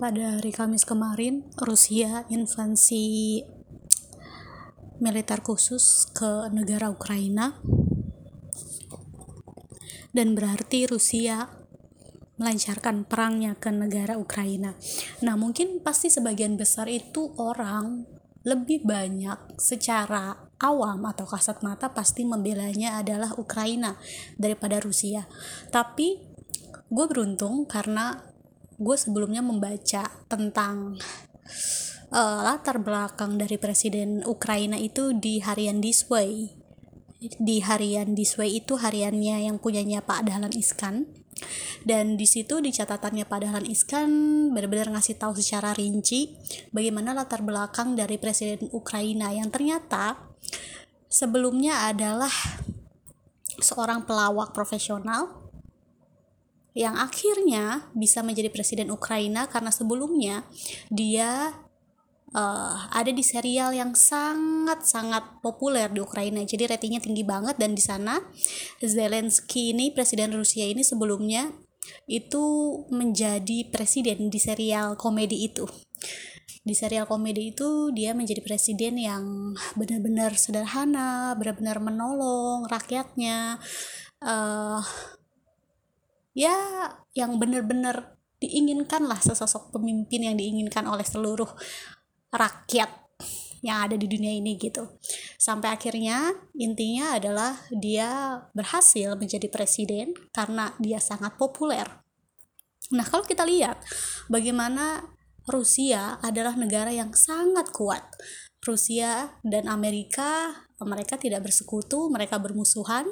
pada hari Kamis kemarin Rusia invasi militer khusus ke negara Ukraina dan berarti Rusia melancarkan perangnya ke negara Ukraina. Nah, mungkin pasti sebagian besar itu orang lebih banyak secara awam atau kasat mata pasti membelanya adalah Ukraina daripada Rusia. Tapi gue beruntung karena gue sebelumnya membaca tentang uh, latar belakang dari presiden Ukraina itu di harian This Way. Di harian This Way itu hariannya yang punyanya Pak Dahlan Iskan. Dan di situ di catatannya Pak Dahlan Iskan benar-benar ngasih tahu secara rinci bagaimana latar belakang dari presiden Ukraina yang ternyata sebelumnya adalah seorang pelawak profesional yang akhirnya bisa menjadi presiden Ukraina karena sebelumnya dia uh, ada di serial yang sangat-sangat populer di Ukraina. Jadi ratingnya tinggi banget dan di sana Zelensky ini presiden Rusia ini sebelumnya itu menjadi presiden di serial komedi itu. Di serial komedi itu dia menjadi presiden yang benar-benar sederhana, benar-benar menolong rakyatnya. Uh, ya yang benar-benar diinginkan lah sesosok pemimpin yang diinginkan oleh seluruh rakyat yang ada di dunia ini gitu. Sampai akhirnya intinya adalah dia berhasil menjadi presiden karena dia sangat populer. Nah kalau kita lihat bagaimana Rusia adalah negara yang sangat kuat. Rusia dan Amerika mereka tidak bersekutu mereka bermusuhan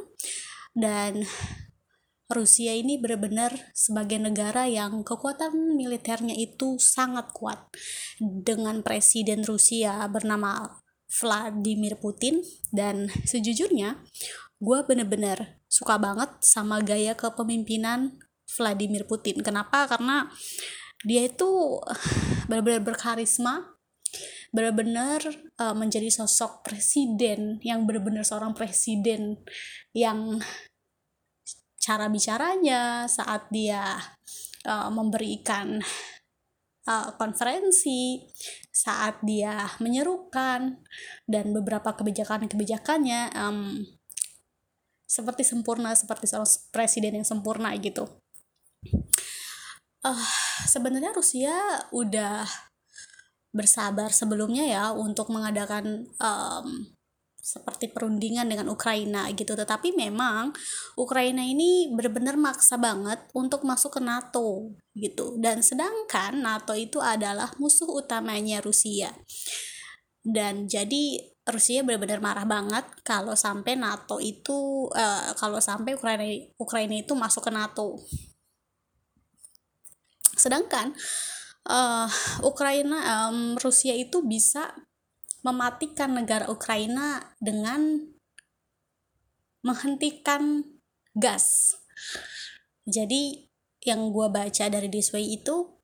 dan Rusia ini benar-benar sebagai negara yang kekuatan militernya itu sangat kuat. Dengan presiden Rusia bernama Vladimir Putin dan sejujurnya gue bener-bener suka banget sama gaya kepemimpinan Vladimir Putin. Kenapa? Karena dia itu benar-benar berkarisma benar-benar uh, menjadi sosok presiden yang benar-benar seorang presiden yang cara bicaranya saat dia uh, memberikan uh, konferensi saat dia menyerukan dan beberapa kebijakan-kebijakannya um, seperti sempurna seperti seorang presiden yang sempurna gitu. Uh, sebenarnya Rusia udah bersabar sebelumnya ya untuk mengadakan um, seperti perundingan dengan Ukraina gitu. Tetapi memang Ukraina ini benar-benar maksa banget untuk masuk ke NATO gitu. Dan sedangkan NATO itu adalah musuh utamanya Rusia. Dan jadi Rusia benar-benar marah banget kalau sampai NATO itu uh, kalau sampai Ukraina Ukraina itu masuk ke NATO. Sedangkan uh, Ukraina um, Rusia itu bisa mematikan negara Ukraina dengan menghentikan gas. Jadi yang gue baca dari This Way itu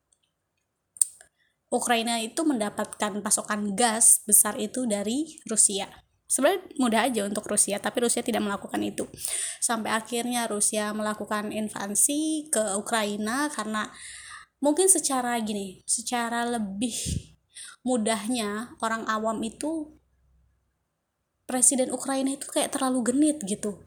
Ukraina itu mendapatkan pasokan gas besar itu dari Rusia. Sebenarnya mudah aja untuk Rusia, tapi Rusia tidak melakukan itu. Sampai akhirnya Rusia melakukan invasi ke Ukraina karena mungkin secara gini, secara lebih mudahnya orang awam itu presiden Ukraina itu kayak terlalu genit gitu.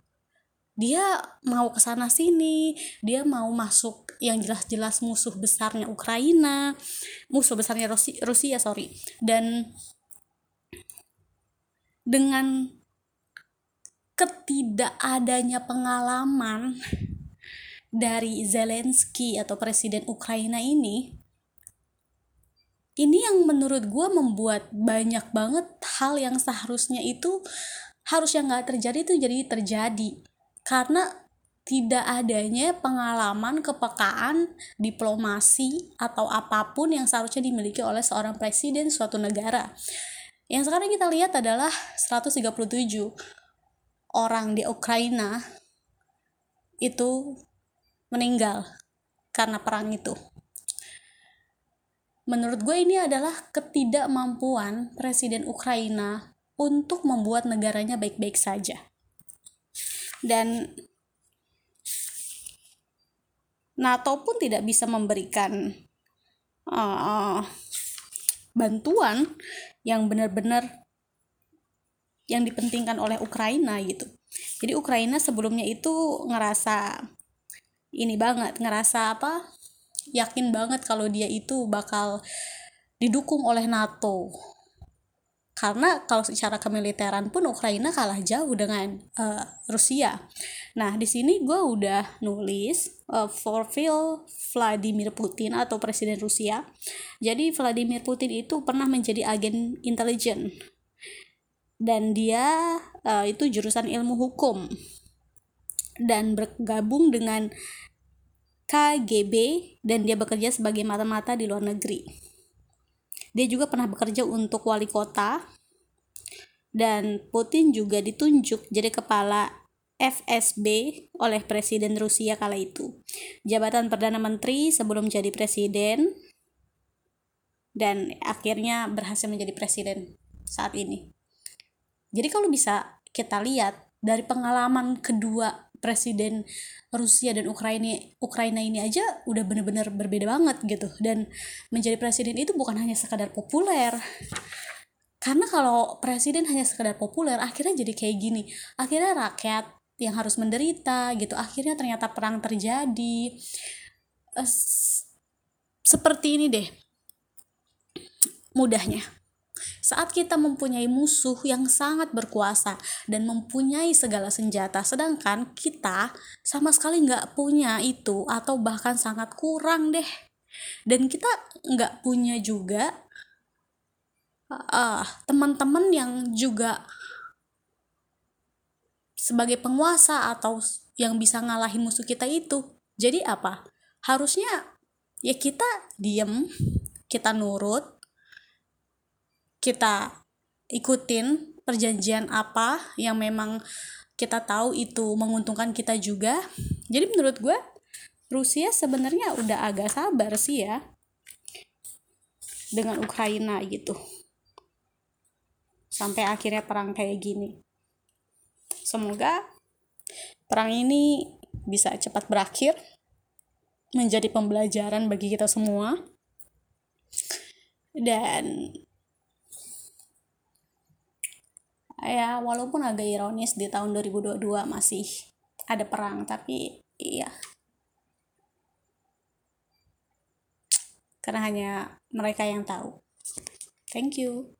Dia mau ke sana sini dia mau masuk yang jelas-jelas musuh besarnya Ukraina musuh besarnya Rusia, Rusia sorry. Dan dengan ketidakadanya pengalaman dari Zelensky atau presiden Ukraina ini ini yang menurut gue membuat banyak banget hal yang seharusnya itu harus yang nggak terjadi itu jadi terjadi karena tidak adanya pengalaman kepekaan diplomasi atau apa pun yang seharusnya dimiliki oleh seorang presiden suatu negara. Yang sekarang kita lihat adalah 137 orang di Ukraina itu meninggal karena perang itu menurut gue ini adalah ketidakmampuan presiden Ukraina untuk membuat negaranya baik-baik saja. Dan NATO pun tidak bisa memberikan uh, bantuan yang benar-benar yang dipentingkan oleh Ukraina gitu. Jadi Ukraina sebelumnya itu ngerasa ini banget, ngerasa apa? Yakin banget kalau dia itu bakal didukung oleh NATO. Karena kalau secara kemiliteran pun Ukraina kalah jauh dengan uh, Rusia. Nah, di sini gue udah nulis uh, for Phil Vladimir Putin atau Presiden Rusia. Jadi Vladimir Putin itu pernah menjadi agen intelijen dan dia uh, itu jurusan ilmu hukum dan bergabung dengan KGB dan dia bekerja sebagai mata-mata di luar negeri. Dia juga pernah bekerja untuk wali kota dan Putin juga ditunjuk jadi kepala FSB oleh Presiden Rusia kala itu. Jabatan Perdana Menteri sebelum jadi presiden dan akhirnya berhasil menjadi presiden saat ini. Jadi kalau bisa kita lihat dari pengalaman kedua presiden Rusia dan Ukraina Ukraina ini aja udah bener-bener berbeda banget gitu. Dan menjadi presiden itu bukan hanya sekadar populer. Karena kalau presiden hanya sekadar populer akhirnya jadi kayak gini. Akhirnya rakyat yang harus menderita gitu akhirnya ternyata perang terjadi. Seperti ini deh mudahnya saat kita mempunyai musuh yang sangat berkuasa dan mempunyai segala senjata, sedangkan kita sama sekali nggak punya itu atau bahkan sangat kurang deh. Dan kita nggak punya juga uh, teman-teman yang juga sebagai penguasa atau yang bisa ngalahin musuh kita itu. Jadi apa? Harusnya ya kita diem, kita nurut, kita ikutin perjanjian apa yang memang kita tahu itu menguntungkan kita juga. Jadi menurut gue Rusia sebenarnya udah agak sabar sih ya dengan Ukraina gitu. Sampai akhirnya perang kayak gini. Semoga perang ini bisa cepat berakhir menjadi pembelajaran bagi kita semua. Dan ya walaupun agak ironis di tahun 2022 masih ada perang tapi iya. Karena hanya mereka yang tahu. Thank you